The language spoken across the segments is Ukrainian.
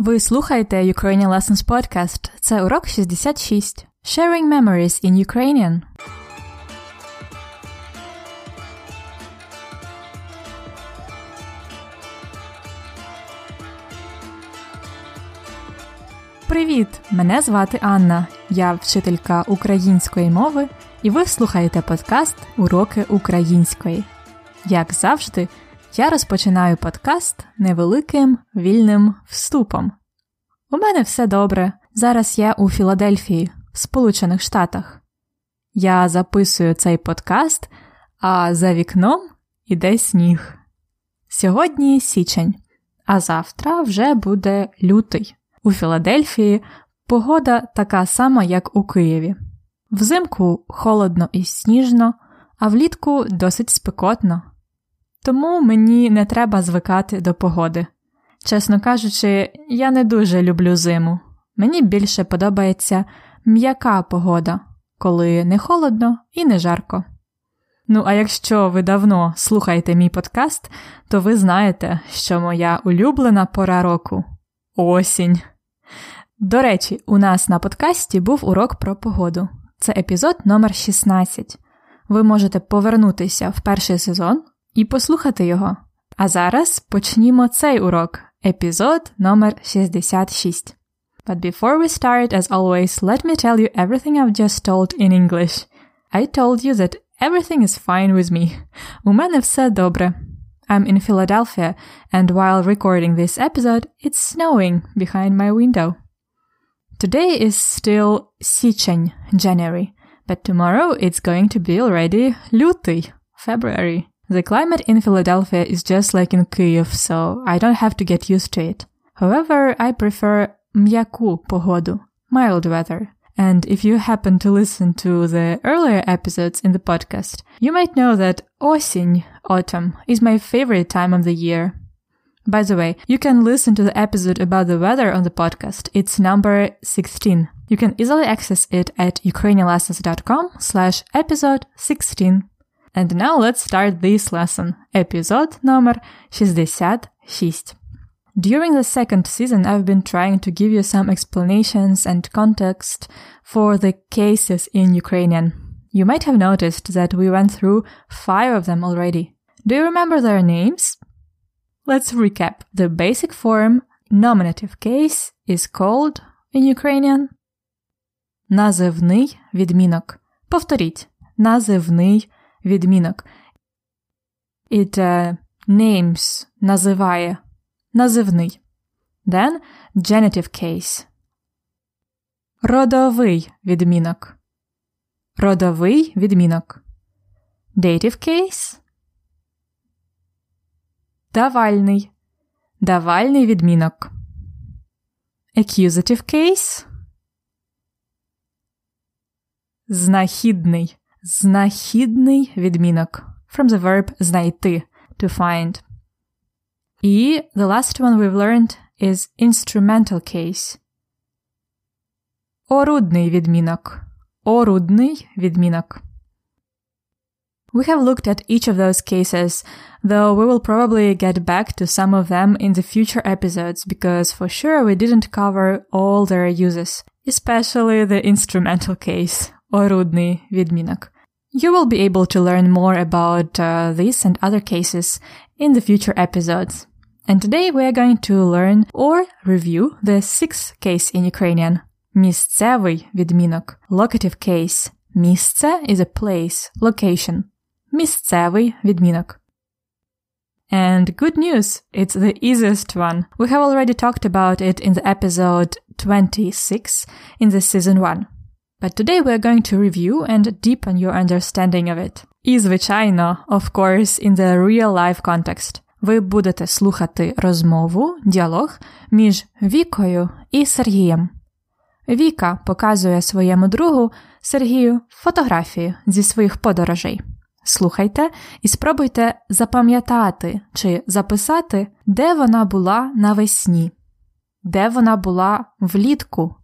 Ви слухаєте Ukrainian Lessons Podcast. Це урок 66. Sharing Memories in Ukrainian. Привіт! Мене звати Анна. Я вчителька української мови, і ви слухаєте подкаст Уроки української. Як завжди, я розпочинаю подкаст невеликим вільним вступом. У мене все добре. Зараз я у Філадельфії, в Сполучених Штатах. Я записую цей подкаст, а за вікном іде сніг. Сьогодні січень, а завтра вже буде лютий. У Філадельфії погода така сама, як у Києві. Взимку холодно і сніжно, а влітку досить спекотно. Тому мені не треба звикати до погоди. Чесно кажучи, я не дуже люблю зиму. Мені більше подобається м'яка погода, коли не холодно і не жарко. Ну, а якщо ви давно слухаєте мій подкаст, то ви знаєте, що моя улюблена пора року осінь. До речі, у нас на подкасті був урок про погоду. Це епізод номер 16. Ви можете повернутися в перший сезон і послухати його. А зараз почнімо цей урок, епізод номер 66. But before we start, as always, let me tell you everything I've just told in English. I told you that everything is fine with me. У мене все добре. I'm in Philadelphia, and while recording this episode, it's snowing behind my window. Today is still січень, January, but tomorrow it's going to be already лютий, February. The climate in Philadelphia is just like in Kyiv, so I don't have to get used to it. However, I prefer м'яку погоду, mild weather. And if you happen to listen to the earlier episodes in the podcast, you might know that осінь, autumn, is my favorite time of the year. By the way, you can listen to the episode about the weather on the podcast. It's number 16. You can easily access it at ukrainianlessons.com slash episode 16. And now let's start this lesson. Episode number 66. During the second season, I've been trying to give you some explanations and context for the cases in Ukrainian. You might have noticed that we went through five of them already. Do you remember their names? Let's recap. The basic form nominative case is called in Ukrainian називний відмінок. Повторіть. Називний відмінок. It uh, names називає називний. Then genitive case. Родовий відмінок. Родовий відмінок. Dative case. Давальний. Давальний відмінок. Accusative case. Знахідний. Знахідний відмінок. From the verb знайти. To find. І the last one we've learned is instrumental case. Орудний відмінок. Орудний відмінок. We have looked at each of those cases, though we will probably get back to some of them in the future episodes because for sure we didn't cover all their uses, especially the instrumental case, орудний відмінок. You will be able to learn more about uh, this and other cases in the future episodes. And today we are going to learn or review the sixth case in Ukrainian. Місцевий відмінок. Locative case. Місце is a place, location. Місцевий відмінок. And good news, it's the easiest one. We have already talked about it in the episode 26 in the season 1. But today we are going to review and deepen your understanding of it. І, звичайно, of course, in the real life context. Ви будете слухати розмову, діалог між Вікою і Сергієм. Віка показує своєму другу Сергію фотографії зі своїх подорожей. Слухайте і спробуйте запам'ятати чи записати, де вона була навесні, де вона була влітку,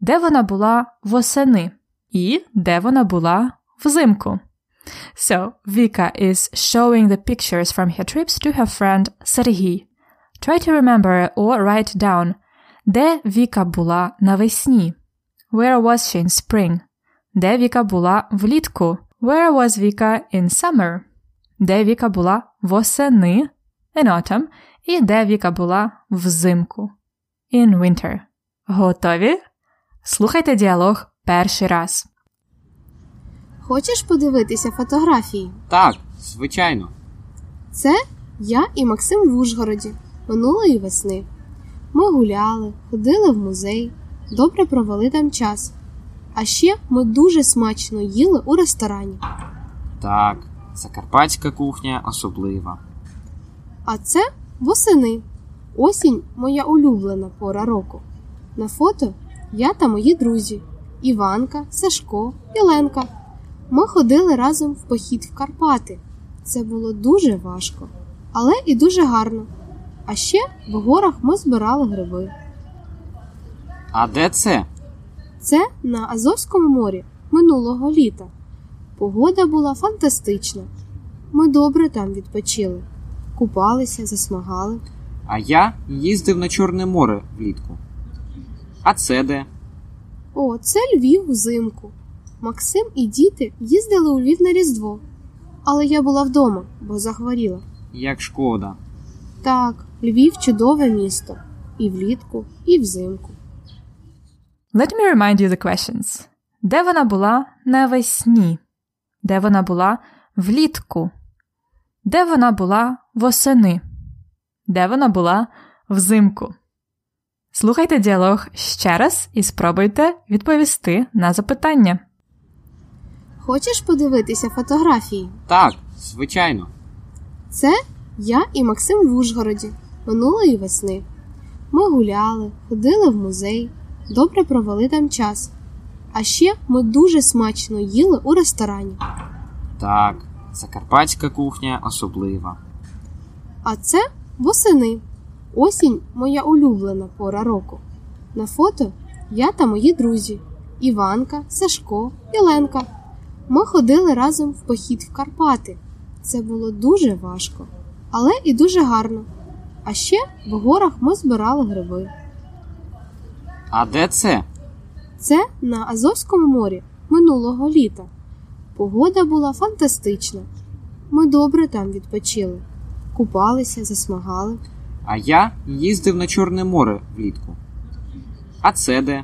де вона була восени і де вона була взимку. So, Vika is showing the pictures from her trips to her friend Serhiy. Try to remember or write down Де Віка була навесні? Where was she in spring? Де Віка була влітку? Where was Vika in summer? Де Віка була восени? In autumn. І де Віка була взимку? In winter. Готові? Слухайте діалог перший раз. Хочеш подивитися фотографії? Так, звичайно. Це я і Максим в Ужгороді минулої весни. Ми гуляли, ходили в музей, добре провели там час. А ще ми дуже смачно їли у ресторані. Так, закарпатська кухня особлива. А це восени. Осінь моя улюблена пора року. На фото я та мої друзі Іванка, Сашко і Ленка. Ми ходили разом в похід в Карпати. Це було дуже важко, але і дуже гарно. А ще в горах ми збирали гриби. А де це? Це на Азовському морі минулого літа. Погода була фантастична. Ми добре там відпочили, купалися, засмагали. А я їздив на Чорне море влітку. А це де? О, це Львів взимку. Максим і діти їздили у Львів на Різдво. Але я була вдома, бо захворіла. Як шкода. Так, Львів чудове місто. І влітку, і взимку. Let me remind you the questions. Де вона була навесні? Де вона була влітку? Де вона була восени? Де вона була взимку? Слухайте діалог ще раз і спробуйте відповісти на запитання. Хочеш подивитися фотографії? Так, звичайно. Це я і Максим в Ужгороді минулої весни. Ми гуляли, ходили в музей, добре провели там час. А ще ми дуже смачно їли у ресторані. Так, закарпатська кухня особлива. А це восени. Осінь моя улюблена пора року. На фото я та мої друзі Іванка, Сашко і Ленка. Ми ходили разом в похід в Карпати. Це було дуже важко, але і дуже гарно. А ще в горах ми збирали гриби. А де це? Це на Азовському морі минулого літа. Погода була фантастична. Ми добре там відпочили, купалися, засмагали. А я їздив на Чорне море влітку. А це де?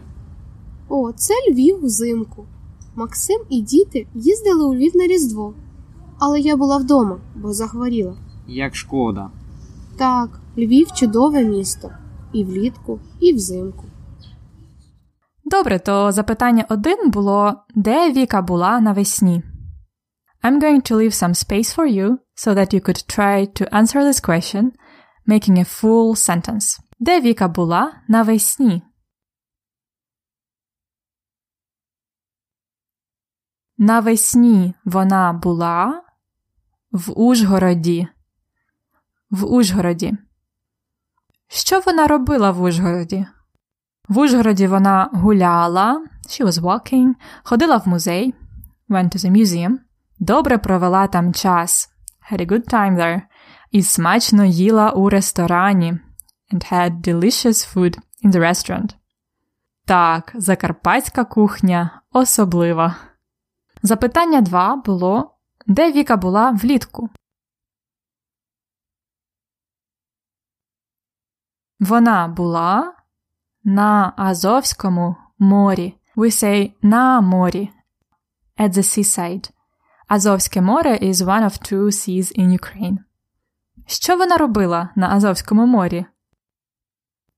О, це Львів взимку. Максим і діти їздили у Львів на Різдво. Але я була вдома, бо захворіла. Як шкода. Так, Львів чудове місто. І влітку, і взимку. Добре, то запитання один було де Віка була навесні? I'm going to leave some space for you so that you could try to answer this question, making a full sentence. Де Віка була навесні? Навесні вона була в Ужгороді. В Ужгороді. Що вона робила в Ужгороді? В Ужгороді вона гуляла, she was walking, ходила в музей, went to the museum, добре провела там час, had a good time there, і смачно їла у ресторані, and had delicious food in the restaurant. Так, закарпатська кухня особлива. Запитання 2 було, де Віка була влітку? Вона була на Азовському морі. We say на морі. At the seaside. Азовське море is one of two seas in Ukraine. Що вона робила на Азовському морі?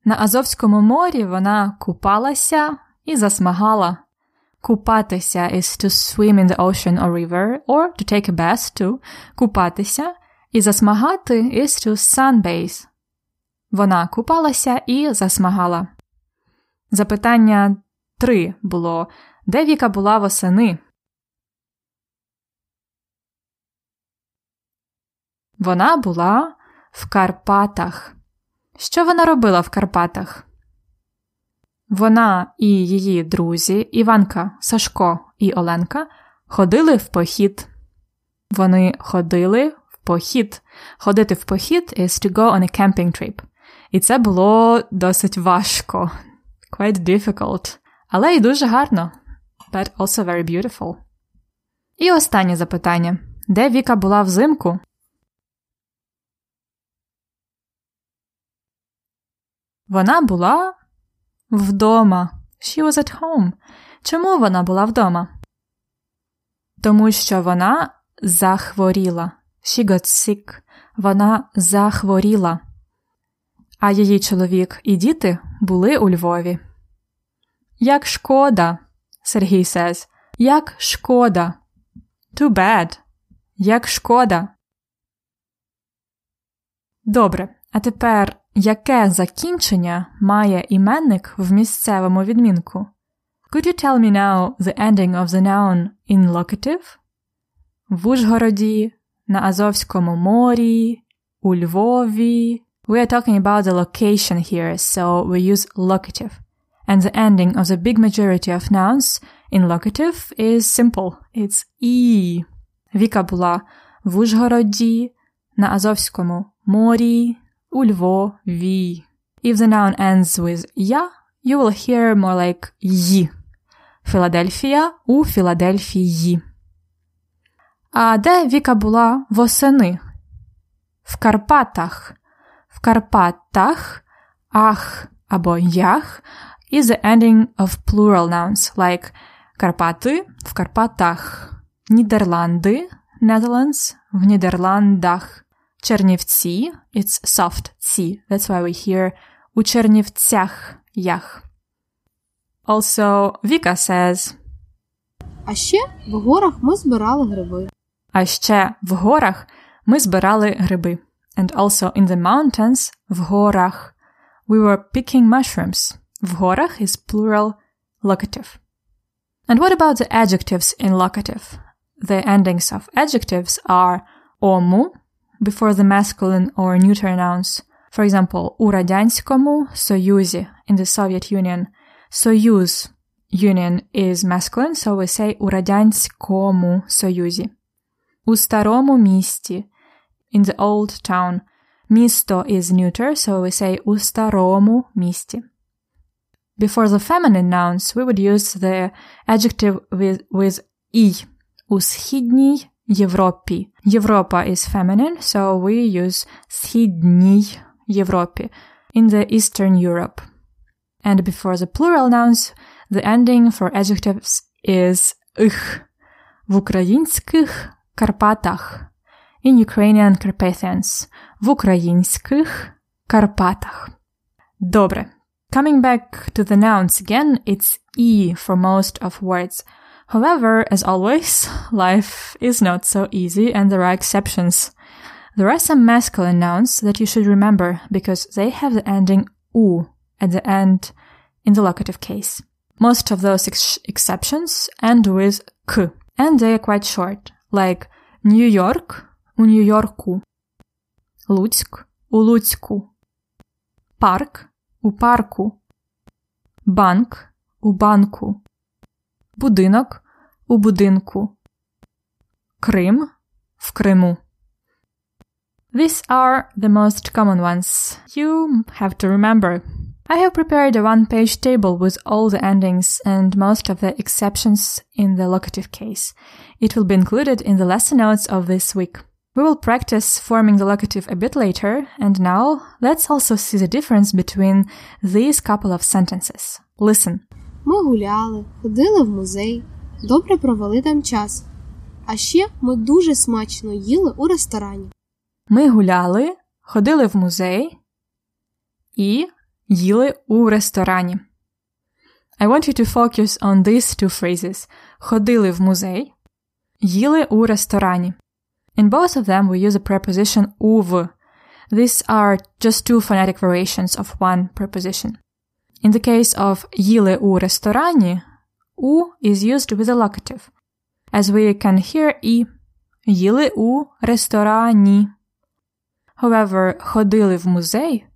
На Азовському морі вона купалася і засмагала. Купатися is to swim in the ocean or river, or to take a bath to купатися, і засмагати is to sunbathe. Вона купалася і засмагала. Запитання 3 було Де Віка була восени? Вона була в Карпатах. Що вона робила в Карпатах? Вона і її друзі Іванка, Сашко і Оленка ходили в похід. Вони ходили в похід. Ходити в похід is to go on a camping trip. І це було досить важко. Quite difficult. Але й дуже гарно. But also very beautiful. І останнє запитання. Де Віка була взимку? Вона була вдома. She was at home. Чому вона була вдома? Тому що вона захворіла. She got sick. Вона захворіла. А її чоловік і діти були у Львові. Як шкода, Сергій says. Як шкода. Too bad. Як шкода. Добре. А тепер яке закінчення має іменник в місцевому відмінку? Could you tell me now the ending of the noun in locative? В Ужгороді, на Азовському морі, у Львові. We are talking about the location here, so we use locative. And the ending of the big majority of nouns in locative is simple. It's E. Віка була в Ужгороді, на Азовському морі, у Львові. If the noun ends with я, you will hear more like ї. Філадельфія у Філадельфії. А де Віка була восени? В Карпатах. В Карпатах ах або ях is the ending of plural nouns like Карпати в Карпатах, Нідерланди Netherlands в Нідерландах, Чернівці it's soft ці. That's why we hear у Чернівцях ях. Also, Vika says А ще в горах ми збирали гриби. А ще в горах ми збирали гриби. And also in the mountains в горах we were picking mushrooms. В горах is plural locative. And what about the adjectives in locative? The endings of adjectives are ому before the masculine or neuter nouns. For example, у радянському Союзі in the Soviet Union. Союз union is masculine, so we say у радянському Союзі. У старому місті in the old town. Місто is neuter, so we say у старому місті. Before the feminine nouns, we would use the adjective with, with і. У східній Європі. Європа is feminine, so we use східній Європі. In the Eastern Europe. And before the plural nouns, the ending for adjectives is их. В українських Карпатах. In Ukrainian Carpathians. В українських Карпатах. Добре. Coming back to the nouns again, it's E for most of words. However, as always, life is not so easy and there are exceptions. There are some masculine nouns that you should remember because they have the ending U at the end in the locative case. Most of those ex- exceptions end with K and they are quite short, like New York у Нью-Йорку, Луцьк у Луцьку, парк у парку, банк у банку, будинок у будинку, Крим в Криму. These are the most common ones you have to remember. I have prepared a one page table with all the endings and most of the exceptions in the locative case. It will be included in the lesson notes of this week. We will practice forming the locative a bit later, and now let's also see the difference between these couple of sentences. Listen. Ми гуляли, ходили в музей, добре провели там час. А ще ми дуже смачно їли у ресторані. Ми гуляли, ходили в музей і їли у ресторані. I want you to focus on these two phrases. Ходили в музей, їли у ресторані. In both of them, we use a preposition uv. These are just two phonetic variations of one preposition. In the case of їли у ресторані, у is used with a locative. As we can hear і їли у ресторані. However, ходили в музей.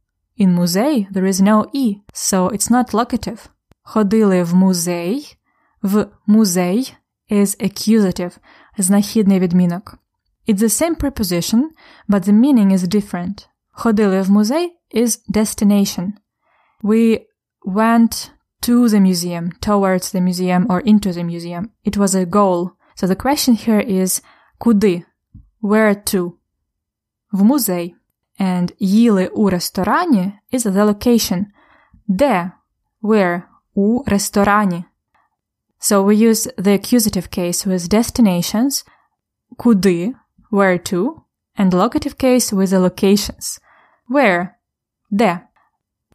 In музей there is no і, so it's not locative. Ходили в музей. В музей is accusative, знахідний відмінок. It's the same preposition, but the meaning is different. Ходили в музей is destination. We went to the museum, towards the museum, or into the museum. It was a goal. So the question here is куди? Where to? В музей. And їли у ресторані is the location. Де? Where? У ресторані. So we use the accusative case with destinations, куди, where to, and locative case with the locations. Where? Де?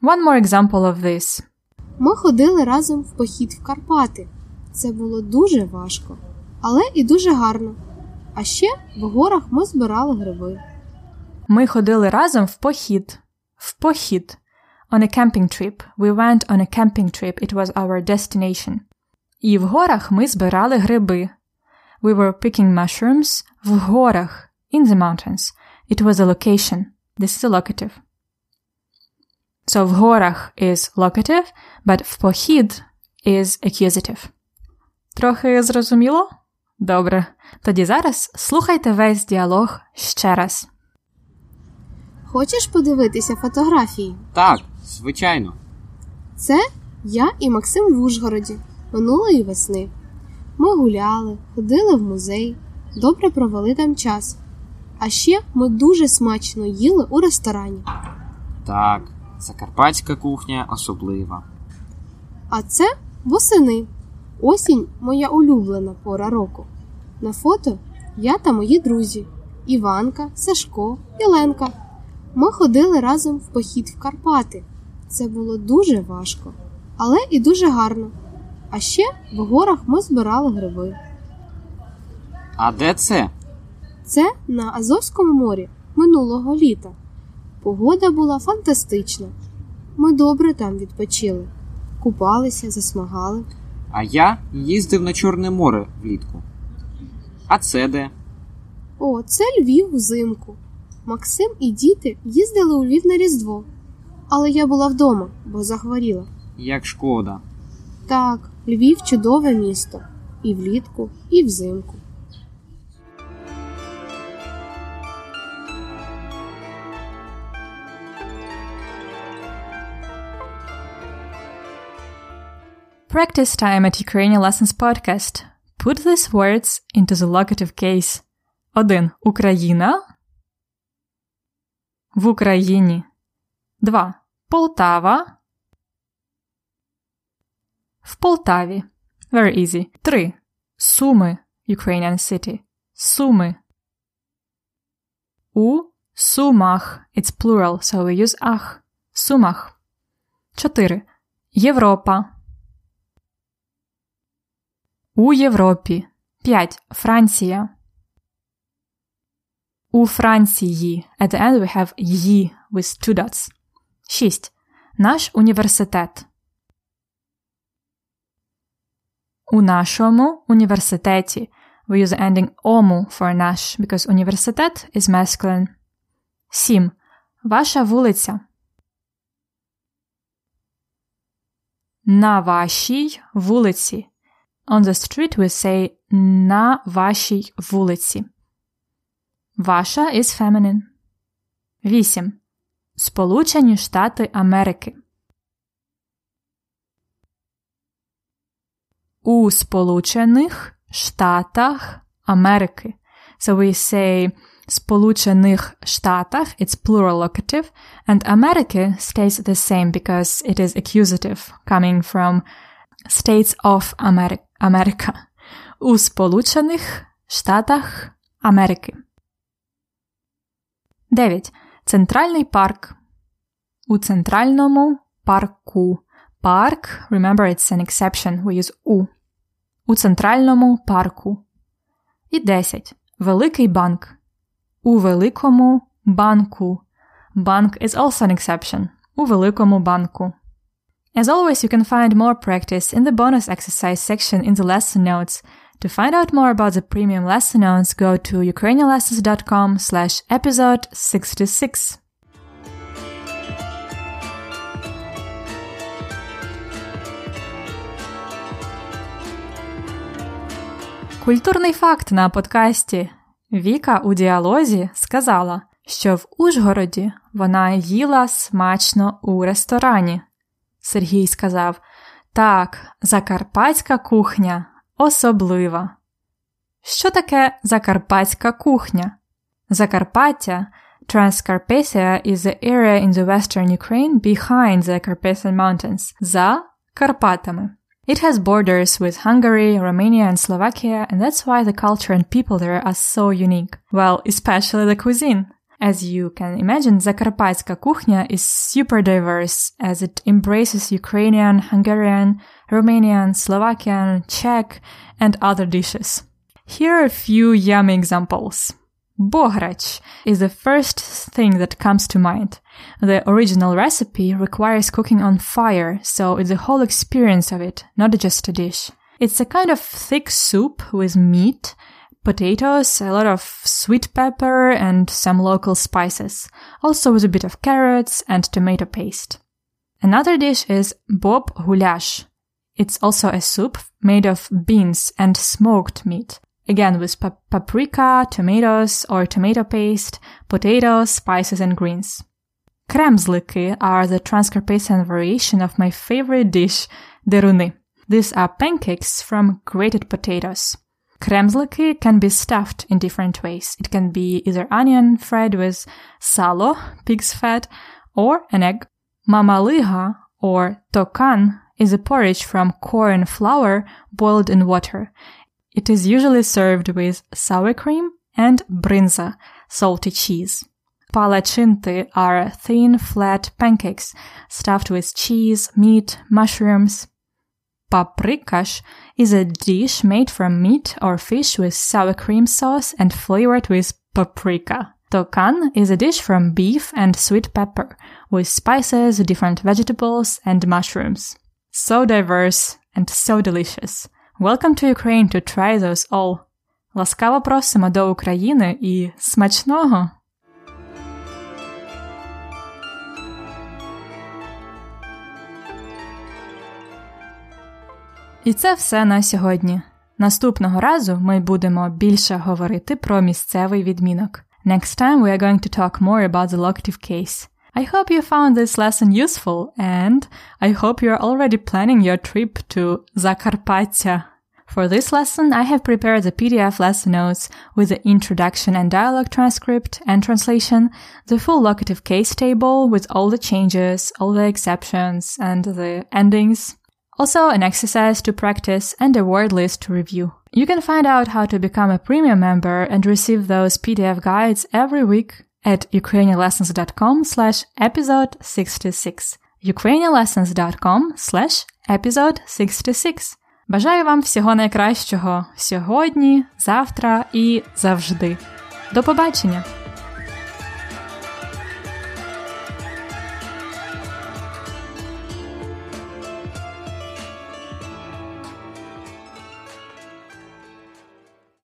One more example of this. Ми ходили разом в похід в Карпати. Це було дуже важко, але і дуже гарно. А ще в горах ми збирали гриби. Ми ходили разом в похід. В похід. On a camping trip. We went on a camping trip. It was our destination. І в горах ми збирали гриби. We were picking mushrooms в горах. In the mountains. It was a location. This is a locative. So в горах is locative, but в похід is accusative. Трохи зрозуміло? Добре. Тоді зараз слухайте весь діалог ще раз. Хочеш подивитися фотографії? Так, звичайно. Це я і Максим в Ужгороді минулої весни. Ми гуляли, ходили в музей, добре провели там час. А ще ми дуже смачно їли у ресторані. Так, закарпатська кухня особлива. А це восени. Осінь моя улюблена пора року. На фото я та мої друзі Іванка, Сашко і Ленка. Ми ходили разом в похід в Карпати. Це було дуже важко, але і дуже гарно. А ще в горах ми збирали гриби. А де це? Це на Азовському морі минулого літа. Погода була фантастична. Ми добре там відпочили, купалися, засмагали. А я їздив на Чорне море влітку. А це де? О, це Львів взимку. Максим і діти їздили у Львів на Різдво. Але я була вдома, бо захворіла. Як шкода. Так, Львів чудове місто. І влітку, і взимку. Practice time at Ukrainian Lessons Podcast. Put these words into the locative case. 1. Україна. В Україні. 2. Полтава. В Полтаві. Very easy. 3. Суми. Ukrainian city. Суми. У Сумах. It's plural, so we use ах. Сумах. 4. Європа. У Європі. 5. Франція. У Франції. At the end we have ї with two dots. 6. Наш університет. У нашому університеті. We use the ending ому for наш because університет is masculine. 7. Ваша вулиця. На вашій вулиці. On the street we say на вашій вулиці. Ваша is feminine. 8. Сполучені Штати Америки. У Сполучених Штатах Америки. So we say Сполучених Штатах, it's plural locative, and America stays the same because it is accusative coming from States of Ameri- America. У Сполучених Штатах Америки. 9. Центральний парк. У центральному парку. Парк, remember it's an exception, we use у. У центральному парку. І 10. Великий банк. У великому банку. Банк is also an exception. У великому банку. As always, you can find more practice in the bonus exercise section in the lesson notes. To find out more about the premium lesson notes, go to ukrainianlessons.com slash episode 66. Культурний факт на подкасті. Віка у діалозі сказала, що в Ужгороді вона їла смачно у ресторані. Сергій сказав Так, закарпатська кухня особлива. Що таке закарпатська кухня? Закарпаття Transcarpathia is the area in the western Ukraine behind the Carpathian Mountains, за Карпатами. It has borders with Hungary, Romania, and Slovakia, and that's why the culture and people there are so unique. Well, especially the cuisine. As you can imagine, Zakarpatska kuchnia is super diverse as it embraces Ukrainian, Hungarian, Romanian, Slovakian, Czech, and other dishes. Here are a few yummy examples. Bohrach is the first thing that comes to mind. The original recipe requires cooking on fire, so it's the whole experience of it, not just a dish. It's a kind of thick soup with meat, potatoes, a lot of sweet pepper, and some local spices, also with a bit of carrots and tomato paste. Another dish is bob goulash. It's also a soup made of beans and smoked meat again with pa- paprika, tomatoes or tomato paste, potatoes, spices, and greens. Kremsliki are the Transcarpathian variation of my favorite dish, deruny. These are pancakes from grated potatoes. Kremsliki can be stuffed in different ways. It can be either onion fried with salo, pig's fat, or an egg. Mamaliga or tokan is a porridge from corn flour boiled in water. It is usually served with sour cream and brinza, salty cheese. Palachinti are thin, flat pancakes stuffed with cheese, meat, mushrooms. Paprikash is a dish made from meat or fish with sour cream sauce and flavored with paprika. Tokan is a dish from beef and sweet pepper with spices, different vegetables, and mushrooms. So diverse and so delicious. Welcome to Ukraine to try those all. Ласкаво просимо до України і смачного! І це все на сьогодні. Наступного разу ми будемо більше говорити про місцевий відмінок. Next time we are going to talk more about the locative case. I hope you found this lesson useful and I hope you're already planning your trip to Zakarpattia. For this lesson, I have prepared the PDF lesson notes with the introduction and dialogue transcript and translation, the full locative case table with all the changes, all the exceptions, and the endings. Also, an exercise to practice and a word list to review. You can find out how to become a premium member and receive those PDF guides every week at ukrainianlessons.com slash episode 66. ukrainianlessons.com slash episode 66. Бажаю вам всього найкращого сьогодні, завтра і завжди. До побачення!